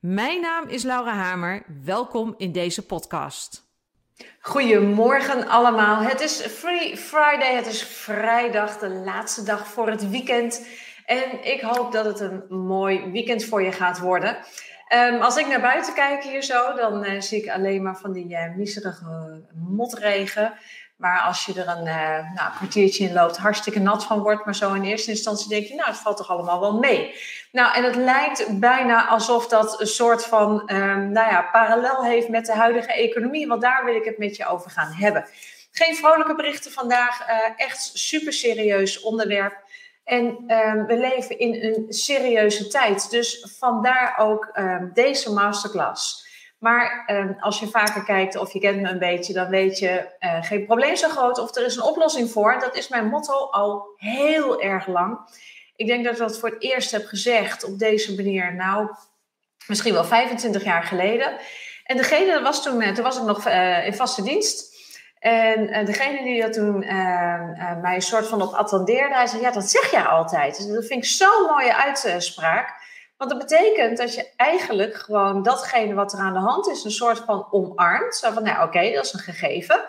Mijn naam is Laura Hamer. Welkom in deze podcast. Goedemorgen allemaal. Het is Free Friday. Het is vrijdag, de laatste dag voor het weekend. En ik hoop dat het een mooi weekend voor je gaat worden. Um, als ik naar buiten kijk hier zo, dan uh, zie ik alleen maar van die uh, motregen. Maar als je er een uh, nou, kwartiertje in loopt, hartstikke nat van wordt. Maar zo in eerste instantie denk je, nou, het valt toch allemaal wel mee. Nou, en het lijkt bijna alsof dat een soort van, um, nou ja, parallel heeft met de huidige economie. Want daar wil ik het met je over gaan hebben. Geen vrolijke berichten vandaag. Uh, echt super serieus onderwerp. En um, we leven in een serieuze tijd. Dus vandaar ook um, deze masterclass. Maar als je vaker kijkt of je kent me een beetje, dan weet je uh, geen probleem zo groot of er is een oplossing voor. Dat is mijn motto al heel erg lang. Ik denk dat ik dat voor het eerst heb gezegd op deze manier, nou, misschien wel 25 jaar geleden. En degene was toen, eh, toen was ik nog uh, in vaste dienst. En uh, degene die dat toen mij een soort van op attendeerde, hij zei: Ja, dat zeg jij altijd. Dus dat vind ik zo'n mooie uitspraak. Want dat betekent dat je eigenlijk gewoon datgene wat er aan de hand is, een soort van omarmt. Zo van, nou oké, dat is een gegeven.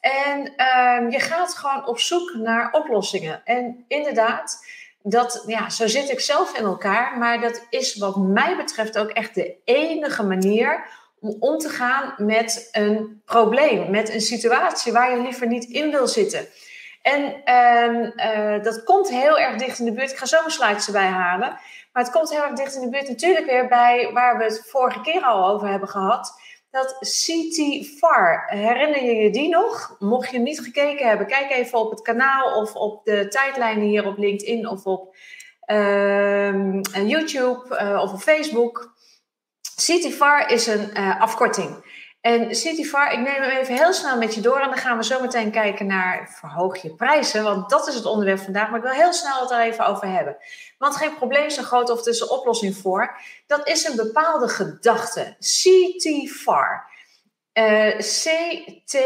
En uh, je gaat gewoon op zoek naar oplossingen. En inderdaad, dat, ja, zo zit ik zelf in elkaar. Maar dat is wat mij betreft ook echt de enige manier om om te gaan met een probleem, met een situatie waar je liever niet in wil zitten. En uh, uh, dat komt heel erg dicht in de buurt. Ik ga zo mijn slides erbij halen. Maar het komt heel erg dicht in de buurt natuurlijk weer bij waar we het vorige keer al over hebben gehad. Dat CT-FAR, herinner je je die nog? Mocht je niet gekeken hebben, kijk even op het kanaal of op de tijdlijnen hier op LinkedIn of op uh, YouTube uh, of op Facebook. CT-FAR is een uh, afkorting. En CityFar, ik neem hem even heel snel met je door en dan gaan we zo meteen kijken naar verhoog je prijzen, want dat is het onderwerp vandaag, maar ik wil heel snel het er even over hebben. Want geen probleem zo groot of een oplossing voor. Dat is een bepaalde gedachte. CTFAR. Uh, C-T-F-A-R.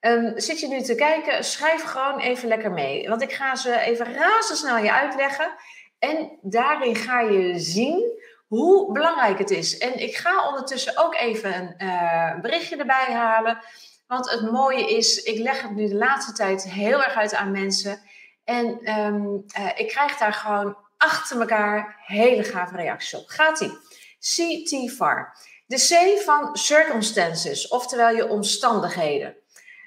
Um, zit je nu te kijken, schrijf gewoon even lekker mee. Want ik ga ze even razendsnel je uitleggen. En daarin ga je zien hoe belangrijk het is. En ik ga ondertussen ook even een uh, berichtje erbij halen. Want het mooie is, ik leg het nu de laatste tijd heel erg uit aan mensen. En um, uh, ik krijg daar gewoon achter elkaar hele gave reacties op. Gaat-ie. CTFAR. De C van circumstances, oftewel je omstandigheden.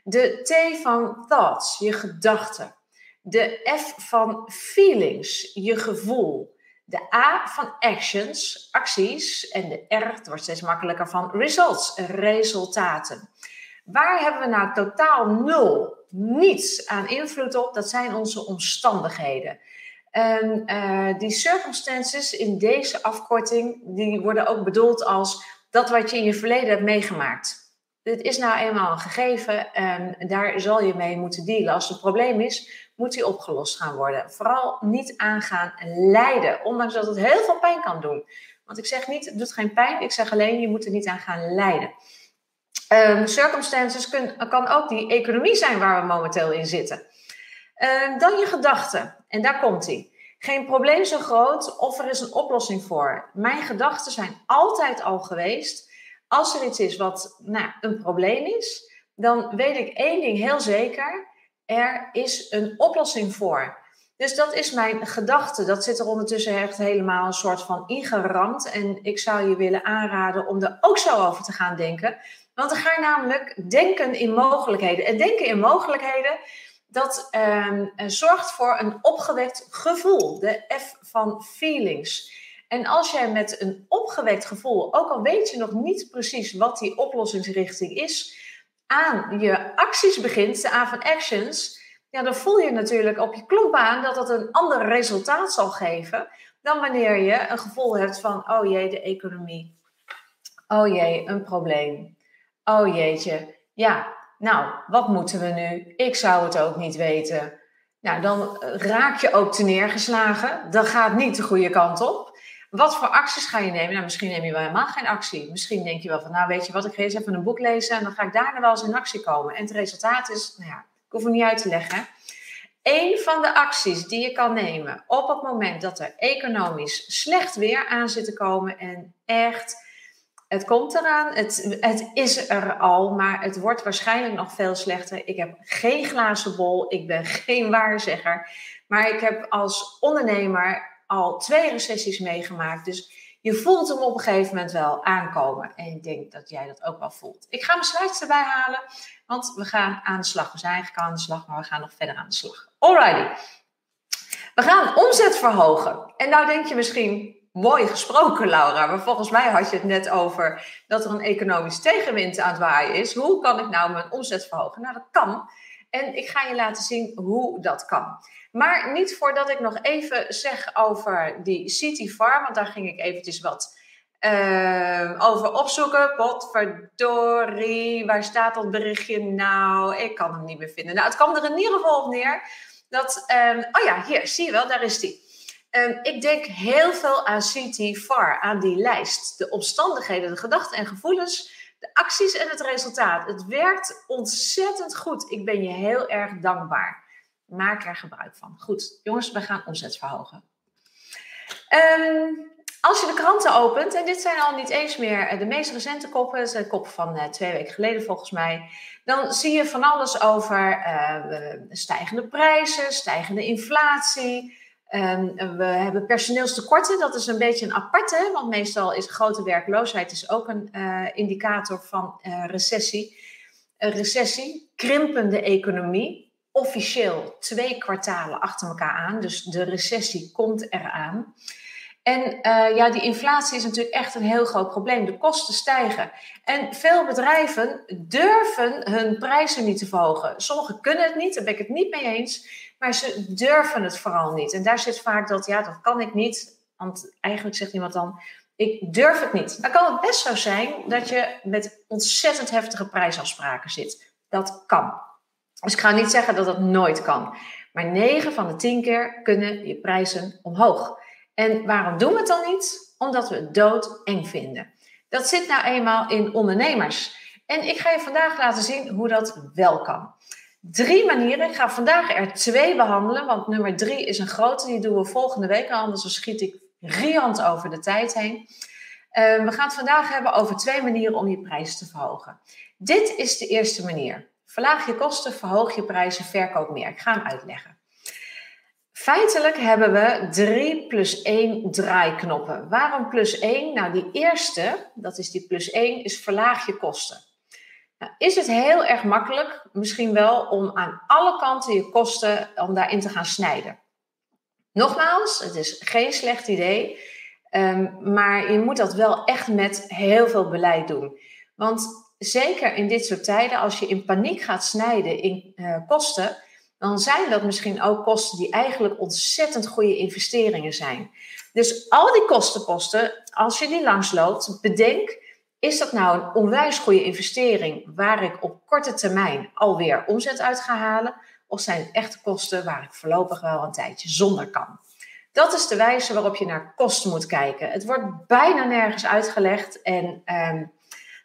De T van thoughts, je gedachten. De F van feelings, je gevoel. De A van actions, acties. En de R, het wordt steeds makkelijker, van results, resultaten. Waar hebben we nou totaal nul, niets aan invloed op? Dat zijn onze omstandigheden. En uh, die circumstances in deze afkorting, die worden ook bedoeld als dat wat je in je verleden hebt meegemaakt. Dit is nou eenmaal een gegeven en daar zal je mee moeten dealen. Als het een probleem is, moet die opgelost gaan worden. Vooral niet aangaan lijden, ondanks dat het heel veel pijn kan doen. Want ik zeg niet, het doet geen pijn, ik zeg alleen, je moet er niet aan gaan lijden. Um, circumstances kan ook die economie zijn waar we momenteel in zitten. Um, dan je gedachten, en daar komt hij. Geen probleem zo groot of er is een oplossing voor. Mijn gedachten zijn altijd al geweest. Als er iets is wat nou, een probleem is, dan weet ik één ding heel zeker er is een oplossing voor. Dus dat is mijn gedachte. Dat zit er ondertussen echt helemaal een soort van ingeramd. En ik zou je willen aanraden om er ook zo over te gaan denken. Want dan ga je namelijk denken in mogelijkheden. En denken in mogelijkheden, dat eh, zorgt voor een opgewekt gevoel. De F van feelings. En als jij met een opgewekt gevoel, ook al weet je nog niet precies wat die oplossingsrichting is, aan je acties begint, de A van actions, ja, dan voel je natuurlijk op je klomp aan dat dat een ander resultaat zal geven dan wanneer je een gevoel hebt van, oh jee, de economie. Oh jee, een probleem. Oh jeetje. Ja, nou, wat moeten we nu? Ik zou het ook niet weten. Nou, dan raak je ook te neergeslagen. Dat gaat niet de goede kant op. Wat voor acties ga je nemen? Nou, misschien neem je wel helemaal geen actie. Misschien denk je wel van, nou weet je wat, ik ga eens even een boek lezen en dan ga ik daarna wel eens in actie komen. En het resultaat is, nou ja, ik hoef het niet uit te leggen. Een van de acties die je kan nemen op het moment dat er economisch slecht weer aan zit te komen en echt, het komt eraan, het, het is er al, maar het wordt waarschijnlijk nog veel slechter. Ik heb geen glazen bol, ik ben geen waarzegger, maar ik heb als ondernemer al twee recessies meegemaakt. Dus je voelt hem op een gegeven moment wel aankomen. En ik denk dat jij dat ook wel voelt. Ik ga mijn slides erbij halen, want we gaan aan de slag. We zijn eigenlijk aan de slag, maar we gaan nog verder aan de slag. Alrighty. We gaan omzet verhogen. En nou denk je misschien, mooi gesproken Laura, maar volgens mij had je het net over dat er een economisch tegenwind aan het waaien is. Hoe kan ik nou mijn omzet verhogen? Nou, dat kan. En ik ga je laten zien hoe dat kan. Maar niet voordat ik nog even zeg over die City Farm, want daar ging ik eventjes wat uh, over opzoeken. Potverdorie, waar staat dat berichtje nou? Ik kan hem niet meer vinden. Nou, het kwam er in ieder geval op neer dat, um, oh ja, hier, zie je wel, daar is die. Um, ik denk heel veel aan City Far, aan die lijst. De omstandigheden, de gedachten en gevoelens, de acties en het resultaat. Het werkt ontzettend goed. Ik ben je heel erg dankbaar. Maak er gebruik van. Goed, jongens, we gaan omzet verhogen. Um, als je de kranten opent, en dit zijn al niet eens meer eh, de meest recente koppen, zijn koppen van uh, twee weken geleden volgens mij, dan zie je van alles over uh, stijgende prijzen, stijgende inflatie. Um, we hebben personeelstekorten, dat is een beetje een aparte, want meestal is grote werkloosheid is ook een uh, indicator van recessie. Een recessie, krimpende economie, officieel twee kwartalen achter elkaar aan, dus de recessie komt eraan. En uh, ja, die inflatie is natuurlijk echt een heel groot probleem. De kosten stijgen. En veel bedrijven durven hun prijzen niet te verhogen. Sommigen kunnen het niet, daar ben ik het niet mee eens. Maar ze durven het vooral niet. En daar zit vaak dat, ja, dat kan ik niet. Want eigenlijk zegt iemand dan, ik durf het niet. Dan kan het best zo zijn dat je met ontzettend heftige prijsafspraken zit. Dat kan. Dus ik ga niet zeggen dat dat nooit kan. Maar 9 van de 10 keer kunnen je prijzen omhoog. En waarom doen we het dan niet? Omdat we het doodeng vinden. Dat zit nou eenmaal in ondernemers. En ik ga je vandaag laten zien hoe dat wel kan. Drie manieren. Ik ga vandaag er twee behandelen, want nummer drie is een grote. Die doen we volgende week, anders schiet ik riant over de tijd heen. Uh, we gaan het vandaag hebben over twee manieren om je prijs te verhogen. Dit is de eerste manier. Verlaag je kosten, verhoog je prijzen, verkoop meer. Ik ga hem uitleggen. Feitelijk hebben we 3 plus 1 draaiknoppen. Waarom plus 1? Nou, die eerste, dat is die plus 1, is verlaag je kosten. Nou, is het heel erg makkelijk, misschien wel, om aan alle kanten je kosten, om daarin te gaan snijden. Nogmaals, het is geen slecht idee, um, maar je moet dat wel echt met heel veel beleid doen. Want zeker in dit soort tijden, als je in paniek gaat snijden in uh, kosten, dan zijn dat misschien ook kosten die eigenlijk ontzettend goede investeringen zijn. Dus al die kostenposten, als je die langsloopt, bedenk, is dat nou een onwijs goede investering waar ik op korte termijn alweer omzet uit ga halen? Of zijn het echte kosten waar ik voorlopig wel een tijdje zonder kan? Dat is de wijze waarop je naar kosten moet kijken. Het wordt bijna nergens uitgelegd en um,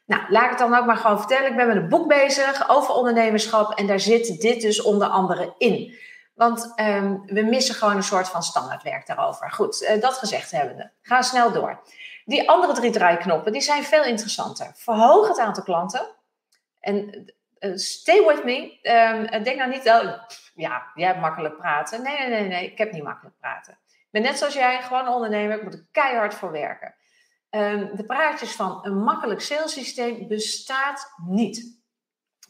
nou, laat ik het dan ook maar gewoon vertellen. Ik ben met een boek bezig over ondernemerschap en daar zit dit dus onder andere in. Want um, we missen gewoon een soort van standaardwerk daarover. Goed, uh, dat gezegd hebbende. Ga snel door. Die andere drie draaiknoppen, die zijn veel interessanter. Verhoog het aantal klanten. En uh, stay with me. Um, denk nou niet, oh, ja, jij hebt makkelijk praten. Nee, nee, nee, nee, ik heb niet makkelijk praten. Ik ben net zoals jij, gewoon ondernemer. Ik moet er keihard voor werken. Um, de praatjes van een makkelijk salessysteem bestaat niet.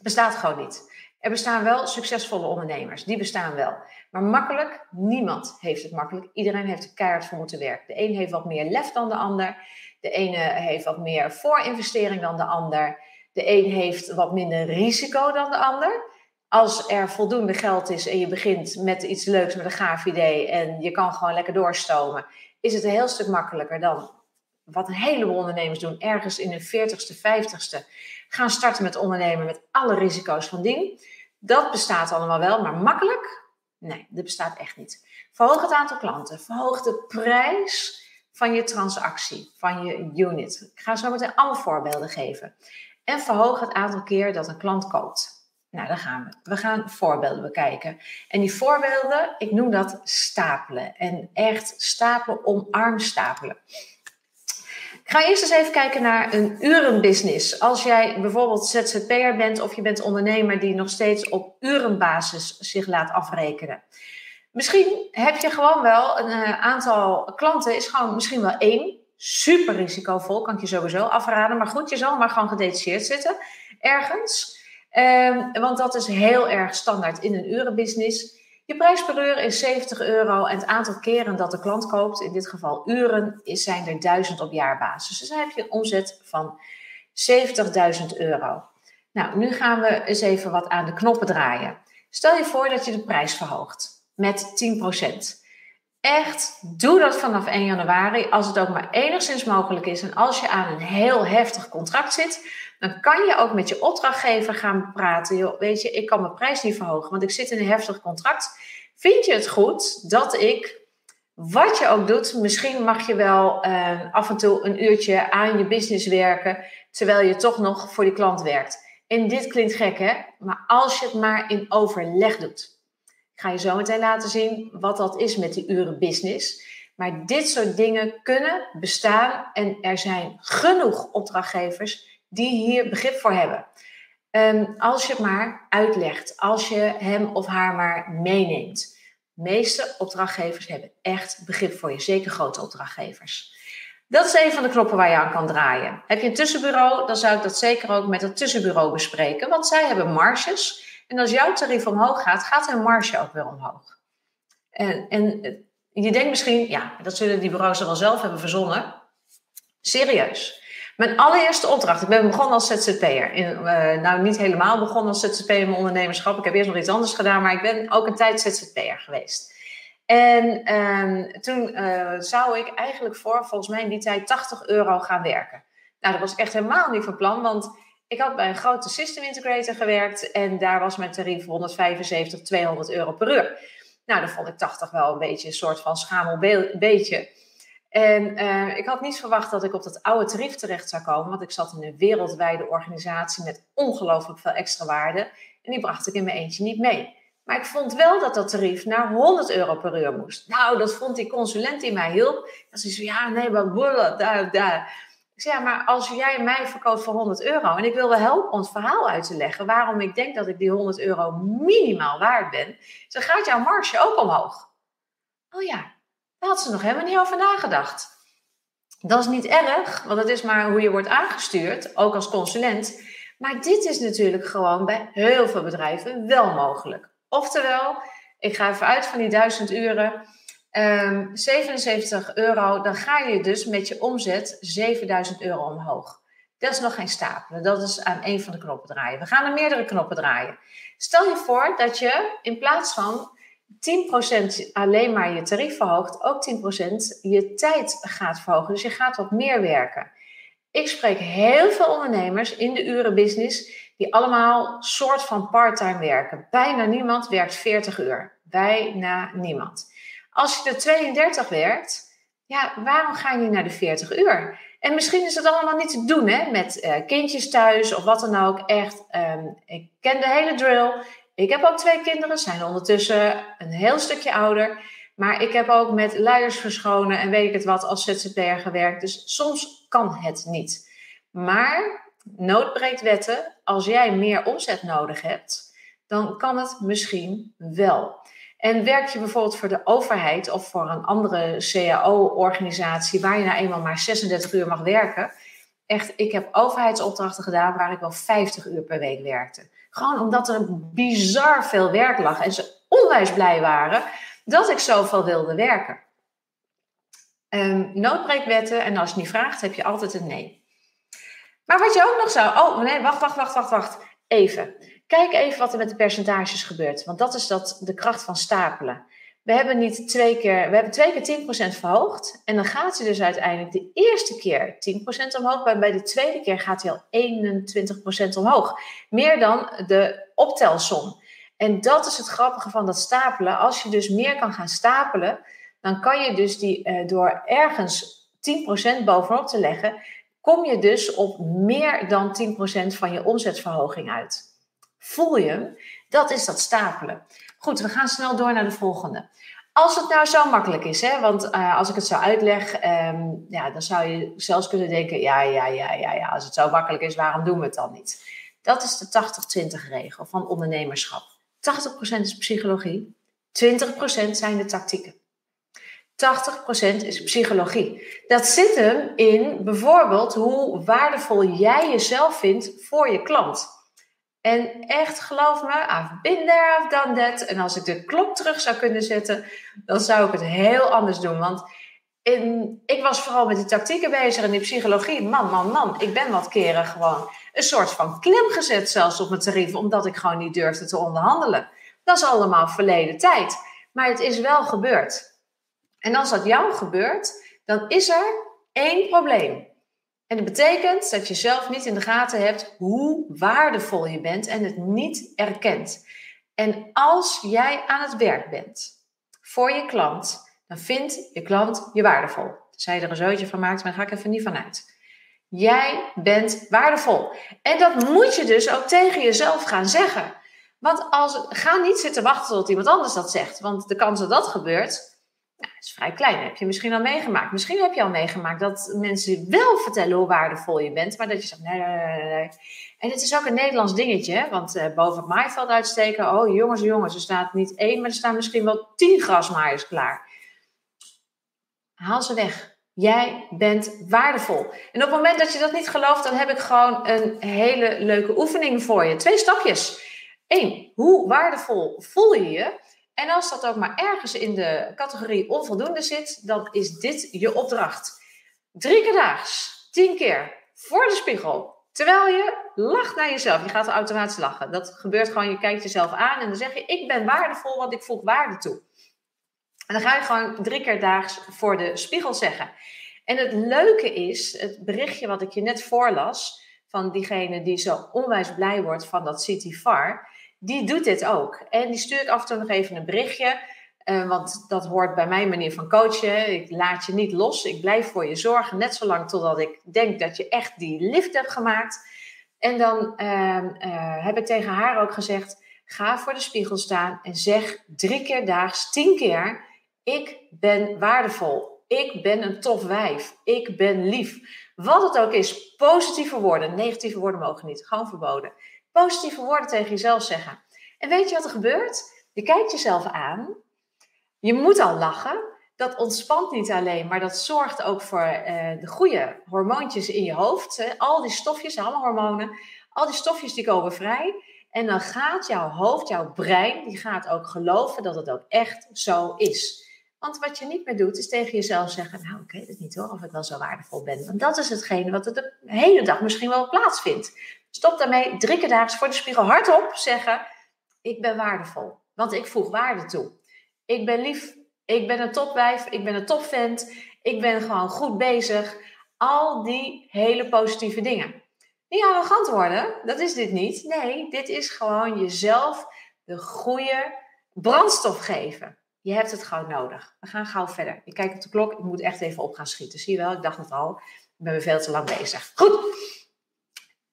Bestaat gewoon niet. Er bestaan wel succesvolle ondernemers, die bestaan wel. Maar makkelijk, niemand heeft het makkelijk. Iedereen heeft er keihard voor moeten werken. De een heeft wat meer lef dan de ander. De ene heeft wat meer voorinvestering dan de ander. De een heeft wat minder risico dan de ander. Als er voldoende geld is en je begint met iets leuks, met een gaaf idee en je kan gewoon lekker doorstomen, is het een heel stuk makkelijker dan wat een heleboel ondernemers doen, ergens in hun 40ste, 50ste, gaan starten met ondernemen met alle risico's van dien. Dat bestaat allemaal wel, maar makkelijk? Nee, dat bestaat echt niet. Verhoog het aantal klanten, verhoog de prijs van je transactie, van je unit. Ik ga zo meteen allemaal voorbeelden geven. En verhoog het aantal keer dat een klant koopt. Nou, daar gaan we. We gaan voorbeelden bekijken. En die voorbeelden, ik noem dat stapelen. En echt stapelen, omarm stapelen. Ga eerst eens even kijken naar een urenbusiness. Als jij bijvoorbeeld ZZP'er bent of je bent ondernemer die nog steeds op urenbasis zich laat afrekenen. Misschien heb je gewoon wel een uh, aantal klanten, is gewoon misschien wel één. Super risicovol, kan ik je sowieso afraden. Maar goed, je zal maar gewoon gedetacheerd zitten ergens. Um, want dat is heel erg standaard in een urenbusiness. Je prijs per uur is 70 euro en het aantal keren dat de klant koopt, in dit geval uren, zijn er 1000 op jaarbasis. Dus dan heb je een omzet van 70.000 euro. Nou, nu gaan we eens even wat aan de knoppen draaien. Stel je voor dat je de prijs verhoogt met 10%. Echt, doe dat vanaf 1 januari als het ook maar enigszins mogelijk is. En als je aan een heel heftig contract zit, dan kan je ook met je opdrachtgever gaan praten. Joh, weet je, ik kan mijn prijs niet verhogen, want ik zit in een heftig contract. Vind je het goed dat ik, wat je ook doet, misschien mag je wel uh, af en toe een uurtje aan je business werken, terwijl je toch nog voor die klant werkt. En dit klinkt gek, hè? Maar als je het maar in overleg doet. Ik ga je zo meteen laten zien wat dat is met die uren business. Maar dit soort dingen kunnen bestaan en er zijn genoeg opdrachtgevers die hier begrip voor hebben. Um, als je het maar uitlegt, als je hem of haar maar meeneemt. De meeste opdrachtgevers hebben echt begrip voor je, zeker grote opdrachtgevers. Dat is een van de knoppen waar je aan kan draaien. Heb je een tussenbureau, dan zou ik dat zeker ook met het tussenbureau bespreken, want zij hebben marges. En als jouw tarief omhoog gaat, gaat hun marge ook weer omhoog. En, en je denkt misschien, ja, dat zullen die bureaus er wel zelf hebben verzonnen. Serieus. Mijn allereerste opdracht, ik ben begonnen als ZZP'er. Uh, nou, niet helemaal begonnen als ZZP'er in mijn ondernemerschap. Ik heb eerst nog iets anders gedaan, maar ik ben ook een tijd ZZP'er geweest. En um, toen uh, zou ik eigenlijk voor, volgens mij in die tijd, 80 euro gaan werken. Nou, dat was echt helemaal niet van plan, want ik had bij een grote system integrator gewerkt en daar was mijn tarief 175, 200 euro per uur. Nou, dan vond ik 80 wel een beetje een soort van schamel beetje. En uh, ik had niet verwacht dat ik op dat oude tarief terecht zou komen, want ik zat in een wereldwijde organisatie met ongelooflijk veel extra waarde. En die bracht ik in mijn eentje niet mee. Maar ik vond wel dat dat tarief naar 100 euro per uur moest. Nou, dat vond die consulent die mij hielp. Dat ze ja, nee, maar daar, daar. Ik zei, maar als jij mij verkoopt voor 100 euro en ik wil wel helpen het verhaal uit te leggen waarom ik denk dat ik die 100 euro minimaal waard ben, dan gaat jouw marge ook omhoog. Oh ja, daar had ze nog helemaal niet over nagedacht. Dat is niet erg, want het is maar hoe je wordt aangestuurd, ook als consulent. Maar dit is natuurlijk gewoon bij heel veel bedrijven wel mogelijk. Oftewel, ik ga even uit van die 1000 uren. 77 ehm, euro, dan ga je dus met je omzet 7000 euro omhoog. Dat is nog geen stapelen, dat is aan één van de knoppen draaien. We gaan er meerdere knoppen draaien. Stel je voor dat je in plaats van 10% alleen maar je tarief verhoogt, ook 10% je tijd gaat verhogen. Dus je gaat wat meer werken. Ik spreek heel veel ondernemers in de urenbusiness die allemaal soort van parttime werken. Bijna niemand werkt 40 uur. Bijna niemand. Als je er 32 werkt, ja, waarom ga je niet naar de 40 uur? En misschien is het allemaal niet te doen hè, met uh, kindjes thuis of wat dan ook. Echt, um, ik ken de hele drill. Ik heb ook twee kinderen, zijn ondertussen een heel stukje ouder. Maar ik heb ook met luiers verschonen en weet ik het wat als ZZP'er gewerkt. Dus soms kan het niet. Maar nood breekt wetten. Als jij meer omzet nodig hebt, dan kan het misschien wel. En werk je bijvoorbeeld voor de overheid of voor een andere CAO-organisatie waar je nou eenmaal maar 36 uur mag werken. Echt, ik heb overheidsopdrachten gedaan waar ik wel 50 uur per week werkte. Gewoon omdat er bizar veel werk lag en ze onwijs blij waren dat ik zoveel wilde werken. Um, noodbreekwetten en als je niet vraagt, heb je altijd een nee. Maar wat je ook nog zou. Oh nee, wacht, wacht, wacht, wacht, wacht. Even. Kijk even wat er met de percentages gebeurt. Want dat is dat, de kracht van stapelen. We hebben niet twee keer, we hebben twee keer 10% verhoogd. En dan gaat hij dus uiteindelijk de eerste keer 10% omhoog. Maar bij de tweede keer gaat hij al 21% omhoog. Meer dan de optelsom. En dat is het grappige van dat stapelen. Als je dus meer kan gaan stapelen, dan kan je dus die uh, door ergens 10% bovenop te leggen, kom je dus op meer dan 10% van je omzetverhoging uit. Voel je hem? Dat is dat stapelen. Goed, we gaan snel door naar de volgende. Als het nou zo makkelijk is, hè, want uh, als ik het zo uitleg, um, ja, dan zou je zelfs kunnen denken: ja, ja, ja, ja, ja, als het zo makkelijk is, waarom doen we het dan niet? Dat is de 80-20 regel van ondernemerschap. 80% is psychologie, 20% zijn de tactieken. 80% is psychologie. Dat zit hem in bijvoorbeeld hoe waardevol jij jezelf vindt voor je klant. En echt, geloof me, I've been there, I've done. En als ik de klok terug zou kunnen zetten, dan zou ik het heel anders doen. Want in, ik was vooral met die tactieken bezig en die psychologie. Man, man, man. Ik ben wat keren gewoon een soort van klem gezet zelfs op mijn tarief. Omdat ik gewoon niet durfde te onderhandelen. Dat is allemaal verleden tijd. Maar het is wel gebeurd. En als dat jou gebeurt, dan is er één probleem. En dat betekent dat je zelf niet in de gaten hebt hoe waardevol je bent en het niet erkent. En als jij aan het werk bent voor je klant, dan vindt je klant je waardevol. Zij er een zootje van maakt, maar daar ga ik even niet vanuit. Jij bent waardevol. En dat moet je dus ook tegen jezelf gaan zeggen. Want als, ga niet zitten wachten tot iemand anders dat zegt. Want de kans dat dat gebeurt, nou, dat is vrij klein. heb je misschien al meegemaakt. Misschien heb je al meegemaakt dat mensen wel vertellen hoe waardevol je bent, maar dat je zegt nee, nee, nee. En het is ook een Nederlands dingetje, want uh, boven het maaiveld uitsteken, oh jongens, jongens, er staat niet één, maar er staan misschien wel tien grasmaaiers klaar. Haal ze weg. Jij bent waardevol. En op het moment dat je dat niet gelooft, dan heb ik gewoon een hele leuke oefening voor je. Twee stapjes. Eén, hoe waardevol voel je je? En als dat ook maar ergens in de categorie onvoldoende zit, dan is dit je opdracht. Drie keer daags, tien keer, voor de spiegel. Terwijl je lacht naar jezelf. Je gaat automatisch lachen. Dat gebeurt gewoon, je kijkt jezelf aan en dan zeg je, ik ben waardevol, want ik voeg waarde toe. En dan ga je gewoon drie keer daags voor de spiegel zeggen. En het leuke is, het berichtje wat ik je net voorlas, van diegene die zo onwijs blij wordt van dat City Far die doet dit ook. En die stuurt af en toe nog even een berichtje. Uh, want dat hoort bij mijn manier van coachen. Ik laat je niet los. Ik blijf voor je zorgen. Net zolang totdat ik denk dat je echt die lift hebt gemaakt. En dan uh, uh, heb ik tegen haar ook gezegd: ga voor de spiegel staan en zeg drie keer daags, tien keer: Ik ben waardevol. Ik ben een tof wijf. Ik ben lief. Wat het ook is, positieve woorden. Negatieve woorden mogen niet. Gewoon verboden positieve woorden tegen jezelf zeggen. En weet je wat er gebeurt? Je kijkt jezelf aan. Je moet al lachen. Dat ontspant niet alleen, maar dat zorgt ook voor uh, de goede hormoontjes in je hoofd. Al die stofjes, allemaal hormonen, al die stofjes die komen vrij. En dan gaat jouw hoofd, jouw brein, die gaat ook geloven dat het ook echt zo is. Want wat je niet meer doet, is tegen jezelf zeggen: Nou, ik weet het niet hoor, of ik wel zo waardevol ben. Want dat is hetgene wat er de hele dag misschien wel plaatsvindt. Stop daarmee drie keer daags voor de spiegel hardop zeggen: Ik ben waardevol, want ik voeg waarde toe. Ik ben lief, ik ben een topwijf, ik ben een topvent, ik ben gewoon goed bezig. Al die hele positieve dingen. Niet arrogant worden, dat is dit niet. Nee, dit is gewoon jezelf de goede brandstof geven. Je hebt het gewoon nodig. We gaan gauw verder. Ik kijk op de klok, ik moet echt even op gaan schieten. Zie je wel, ik dacht het al. Ik ben weer veel te lang bezig. Goed,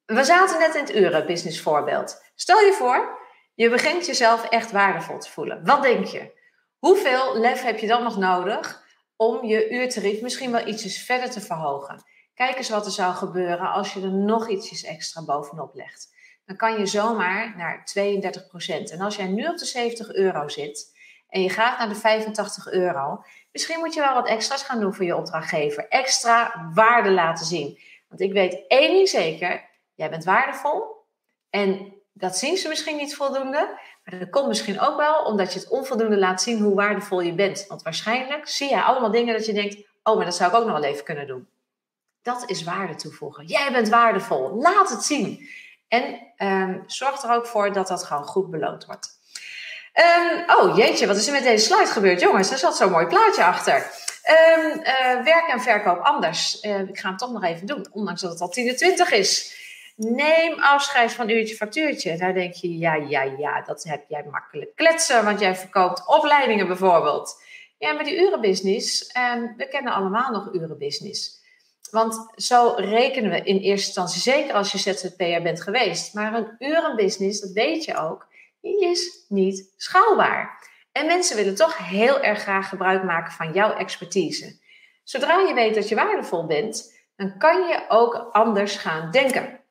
we zaten net in het urenbusiness voorbeeld. Stel je voor, je begint jezelf echt waardevol te voelen. Wat denk je? Hoeveel lef heb je dan nog nodig om je uurtarief misschien wel ietsjes verder te verhogen? Kijk eens wat er zou gebeuren als je er nog ietsjes extra bovenop legt. Dan kan je zomaar naar 32%. En als jij nu op de 70 euro zit en je gaat naar de 85 euro, misschien moet je wel wat extra's gaan doen voor je opdrachtgever. Extra waarde laten zien. Want ik weet één ding zeker, Jij bent waardevol. En dat zien ze misschien niet voldoende. Maar dat komt misschien ook wel omdat je het onvoldoende laat zien hoe waardevol je bent. Want waarschijnlijk zie je allemaal dingen dat je denkt: oh, maar dat zou ik ook nog wel even kunnen doen. Dat is waarde toevoegen. Jij bent waardevol. Laat het zien. En ehm, zorg er ook voor dat dat gewoon goed beloond wordt. Ehm, oh jeetje, wat is er met deze slide gebeurd? Jongens, er zat zo'n mooi plaatje achter. Um, werk en verkoop anders. Ik ga hem toch nog even doen, ondanks dat het al 10 20 is. Neem afscheid van uurtje factuurtje. Daar denk je, ja, ja, ja, dat heb jij makkelijk kletsen, want jij verkoopt opleidingen bijvoorbeeld. Ja, maar die urenbusiness, um, we kennen allemaal nog urenbusiness. Want zo rekenen we in eerste instantie, zeker als je ZZP'er bent geweest. Maar een urenbusiness, dat weet je ook, die is niet schaalbaar. En mensen willen toch heel erg graag gebruik maken van jouw expertise. Zodra je weet dat je waardevol bent, dan kan je ook anders gaan denken.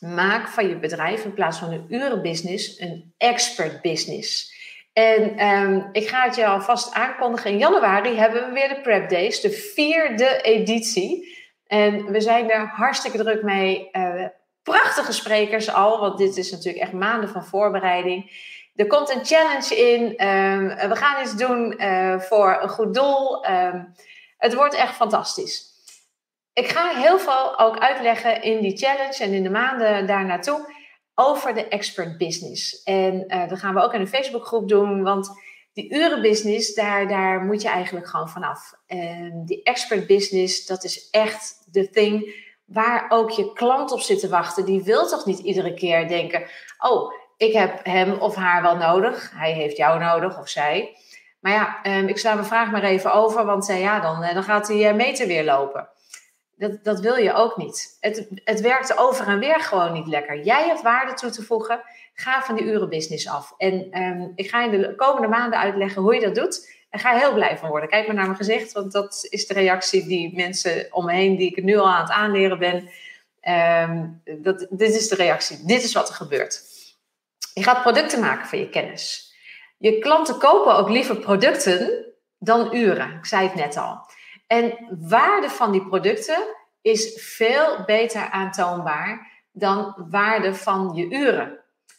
Maak van je bedrijf in plaats van een urenbusiness een expert business. En um, ik ga het je alvast aankondigen. In januari hebben we weer de Prep Days, de vierde editie. En we zijn er hartstikke druk mee. Uh, prachtige sprekers al, want dit is natuurlijk echt maanden van voorbereiding. Er komt een challenge in. Um, we gaan iets doen uh, voor een goed doel. Um, het wordt echt fantastisch. Ik ga heel veel ook uitleggen in die challenge en in de maanden daar naartoe over de expert business. En uh, dat gaan we ook in een Facebookgroep doen, want die urenbusiness, daar, daar moet je eigenlijk gewoon vanaf. En die expert business, dat is echt de thing waar ook je klant op zit te wachten. Die wil toch niet iedere keer denken: Oh, ik heb hem of haar wel nodig. Hij heeft jou nodig of zij. Maar ja, um, ik sla mijn vraag maar even over, want uh, ja, dan, uh, dan gaat die meter weer lopen. Dat, dat wil je ook niet. Het, het werkt over en weer gewoon niet lekker. Jij hebt waarde toe te voegen. Ga van die urenbusiness af. En um, ik ga in de komende maanden uitleggen hoe je dat doet. En ga heel blij van worden. Kijk maar naar mijn gezicht, want dat is de reactie die mensen om me heen, die ik nu al aan het aanleren ben. Um, dat, dit is de reactie. Dit is wat er gebeurt. Je gaat producten maken van je kennis. Je klanten kopen ook liever producten dan uren. Ik zei het net al. En waarde van die producten is veel beter aantoonbaar dan waarde van je uren.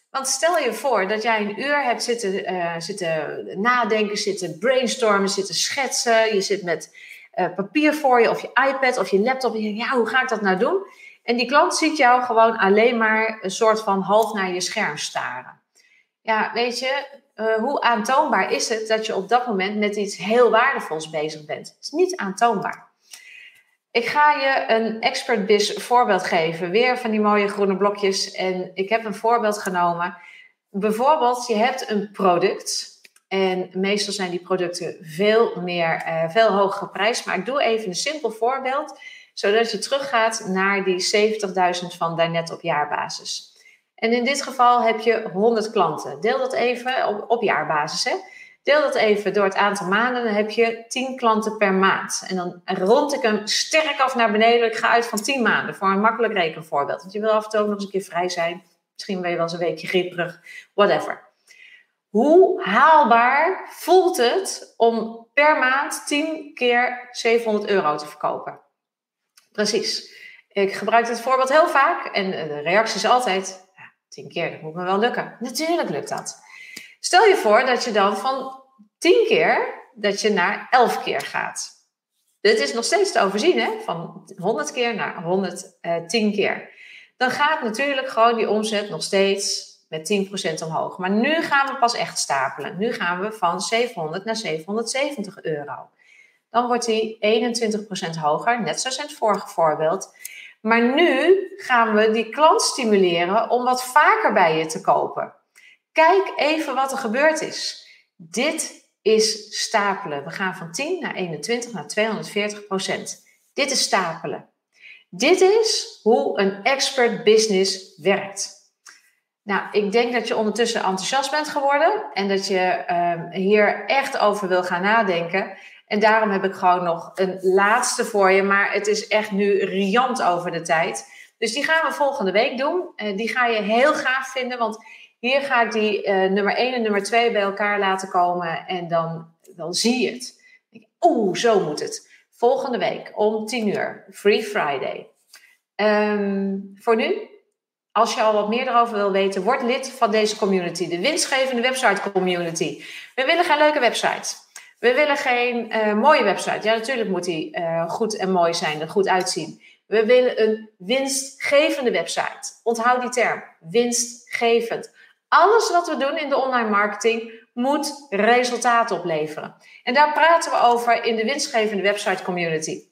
Want stel je voor dat jij een uur hebt zitten, uh, zitten nadenken, zitten brainstormen, zitten schetsen. Je zit met uh, papier voor je of je iPad of je laptop. En je denkt, ja, hoe ga ik dat nou doen? En die klant ziet jou gewoon alleen maar een soort van half naar je scherm staren. Ja, weet je, uh, hoe aantoonbaar is het dat je op dat moment met iets heel waardevols bezig bent? Het is niet aantoonbaar. Ik ga je een expert biz voorbeeld geven. Weer van die mooie groene blokjes. En ik heb een voorbeeld genomen. Bijvoorbeeld, je hebt een product. En meestal zijn die producten veel meer, uh, veel hoger geprijsd. Maar ik doe even een simpel voorbeeld. Zodat je teruggaat naar die 70.000 van daarnet op jaarbasis. En in dit geval heb je 100 klanten. Deel dat even op, op jaarbasis. Hè? Deel dat even door het aantal maanden. Dan heb je 10 klanten per maand. En dan rond ik hem sterk af naar beneden. Ik ga uit van 10 maanden voor een makkelijk rekenvoorbeeld. Want je wil af en toe nog eens een keer vrij zijn. Misschien ben je wel eens een weekje grieperig. Whatever. Hoe haalbaar voelt het om per maand 10 keer 700 euro te verkopen? Precies. Ik gebruik dit voorbeeld heel vaak en de reactie is altijd: 10 keer, dat moet me wel lukken. Natuurlijk lukt dat. Stel je voor dat je dan van 10 keer dat je naar 11 keer gaat. Dit is nog steeds te overzien, hè? van 100 keer naar 110 uh, keer. Dan gaat natuurlijk gewoon die omzet nog steeds met 10% omhoog. Maar nu gaan we pas echt stapelen. Nu gaan we van 700 naar 770 euro. Dan wordt die 21% hoger, net zoals in het vorige voorbeeld. Maar nu gaan we die klant stimuleren om wat vaker bij je te kopen. Kijk even wat er gebeurd is. Dit is stapelen. We gaan van 10 naar 21 naar 240 procent. Dit is stapelen. Dit is hoe een expert business werkt. Nou, ik denk dat je ondertussen enthousiast bent geworden en dat je um, hier echt over wil gaan nadenken. En daarom heb ik gewoon nog een laatste voor je, maar het is echt nu riant over de tijd. Dus die gaan we volgende week doen. Uh, die ga je heel gaaf vinden, want hier ga ik die uh, nummer 1 en nummer 2 bij elkaar laten komen en dan, dan zie je het. Oeh, zo moet het. Volgende week om 10 uur, Free Friday. Um, voor nu, als je al wat meer erover wil weten, word lid van deze community, de winstgevende website community. We willen geen leuke website. We willen geen uh, mooie website. Ja, natuurlijk moet die uh, goed en mooi zijn, er goed uitzien. We willen een winstgevende website. Onthoud die term, winstgevend. Alles wat we doen in de online marketing moet resultaat opleveren. En daar praten we over in de winstgevende website community.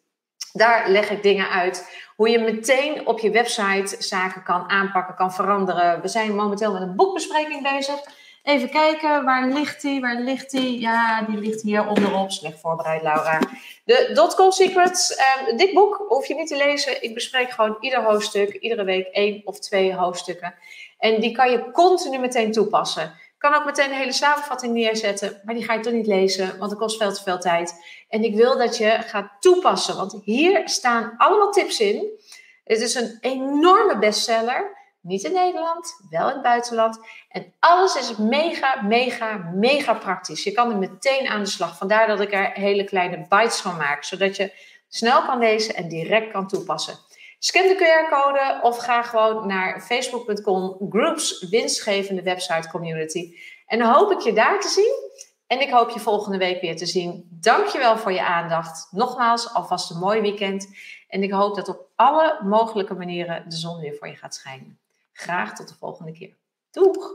Daar leg ik dingen uit hoe je meteen op je website zaken kan aanpakken, kan veranderen. We zijn momenteel met een boekbespreking bezig. Even kijken, waar ligt die? Waar ligt die? Ja, die ligt hier onderop. Slecht voorbereid, Laura. De Dotcom Secrets. Uh, dit boek hoef je niet te lezen. Ik bespreek gewoon ieder hoofdstuk, iedere week één of twee hoofdstukken. En die kan je continu meteen toepassen kan ook meteen een hele samenvatting neerzetten, maar die ga je toch niet lezen, want het kost veel te veel tijd. En ik wil dat je gaat toepassen, want hier staan allemaal tips in. Het is een enorme bestseller. Niet in Nederland, wel in het buitenland. En alles is mega, mega, mega praktisch. Je kan er meteen aan de slag. Vandaar dat ik er hele kleine bites van maak, zodat je snel kan lezen en direct kan toepassen. Scan de QR-code of ga gewoon naar facebook.com groups winstgevende website community. En dan hoop ik je daar te zien. En ik hoop je volgende week weer te zien. Dankjewel voor je aandacht. Nogmaals, alvast een mooi weekend. En ik hoop dat op alle mogelijke manieren de zon weer voor je gaat schijnen. Graag tot de volgende keer. Doeg!